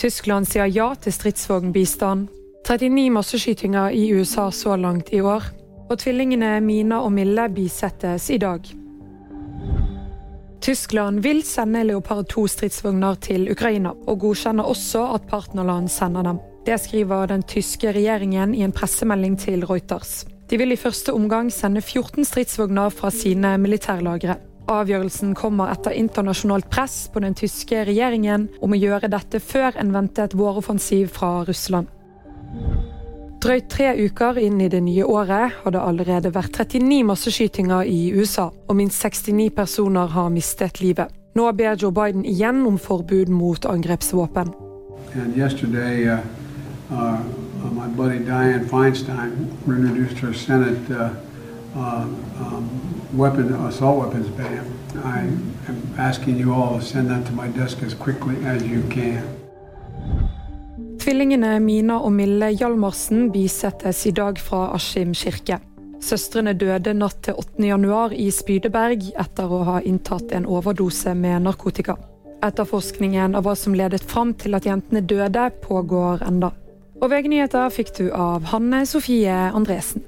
Tyskland sier ja til stridsvognbistand. 39 masseskytinger i USA så langt i år. Og tvillingene Mina og Mille bisettes i dag. Tyskland vil sende Leopard 2-stridsvogner til Ukraina, og godkjenner også at partnerland sender dem. Det skriver den tyske regjeringen i en pressemelding til Reuters. De vil i første omgang sende 14 stridsvogner fra sine militærlagre. Avgjørelsen kommer etter internasjonalt press på den tyske regjeringen om å gjøre dette før en ventet våroffensiv fra Russland. Drøyt tre uker inn i det nye året har det allerede vært 39 masseskytinger i USA, og minst 69 personer har mistet livet. Nå ber Joe Biden igjen om forbud mot angrepsvåpen. Uh, uh, my buddy Dianne Feinstein introduced her Senate uh, uh, um, weapon, assault weapons ban. I am asking you all to send that to my desk as quickly as you can. Tvillingene Mina og Mille Hjalmarsen bisettes i dag fra Askim kirke. Søstrene døde natt til 8. januar i Spydeberg etter å ha inntatt en overdose med narkotika. Etterforskningen av hva som ledet fram til at jentene døde, pågår enda. Og VG-nyheter fikk du av Hanne Sofie Andresen.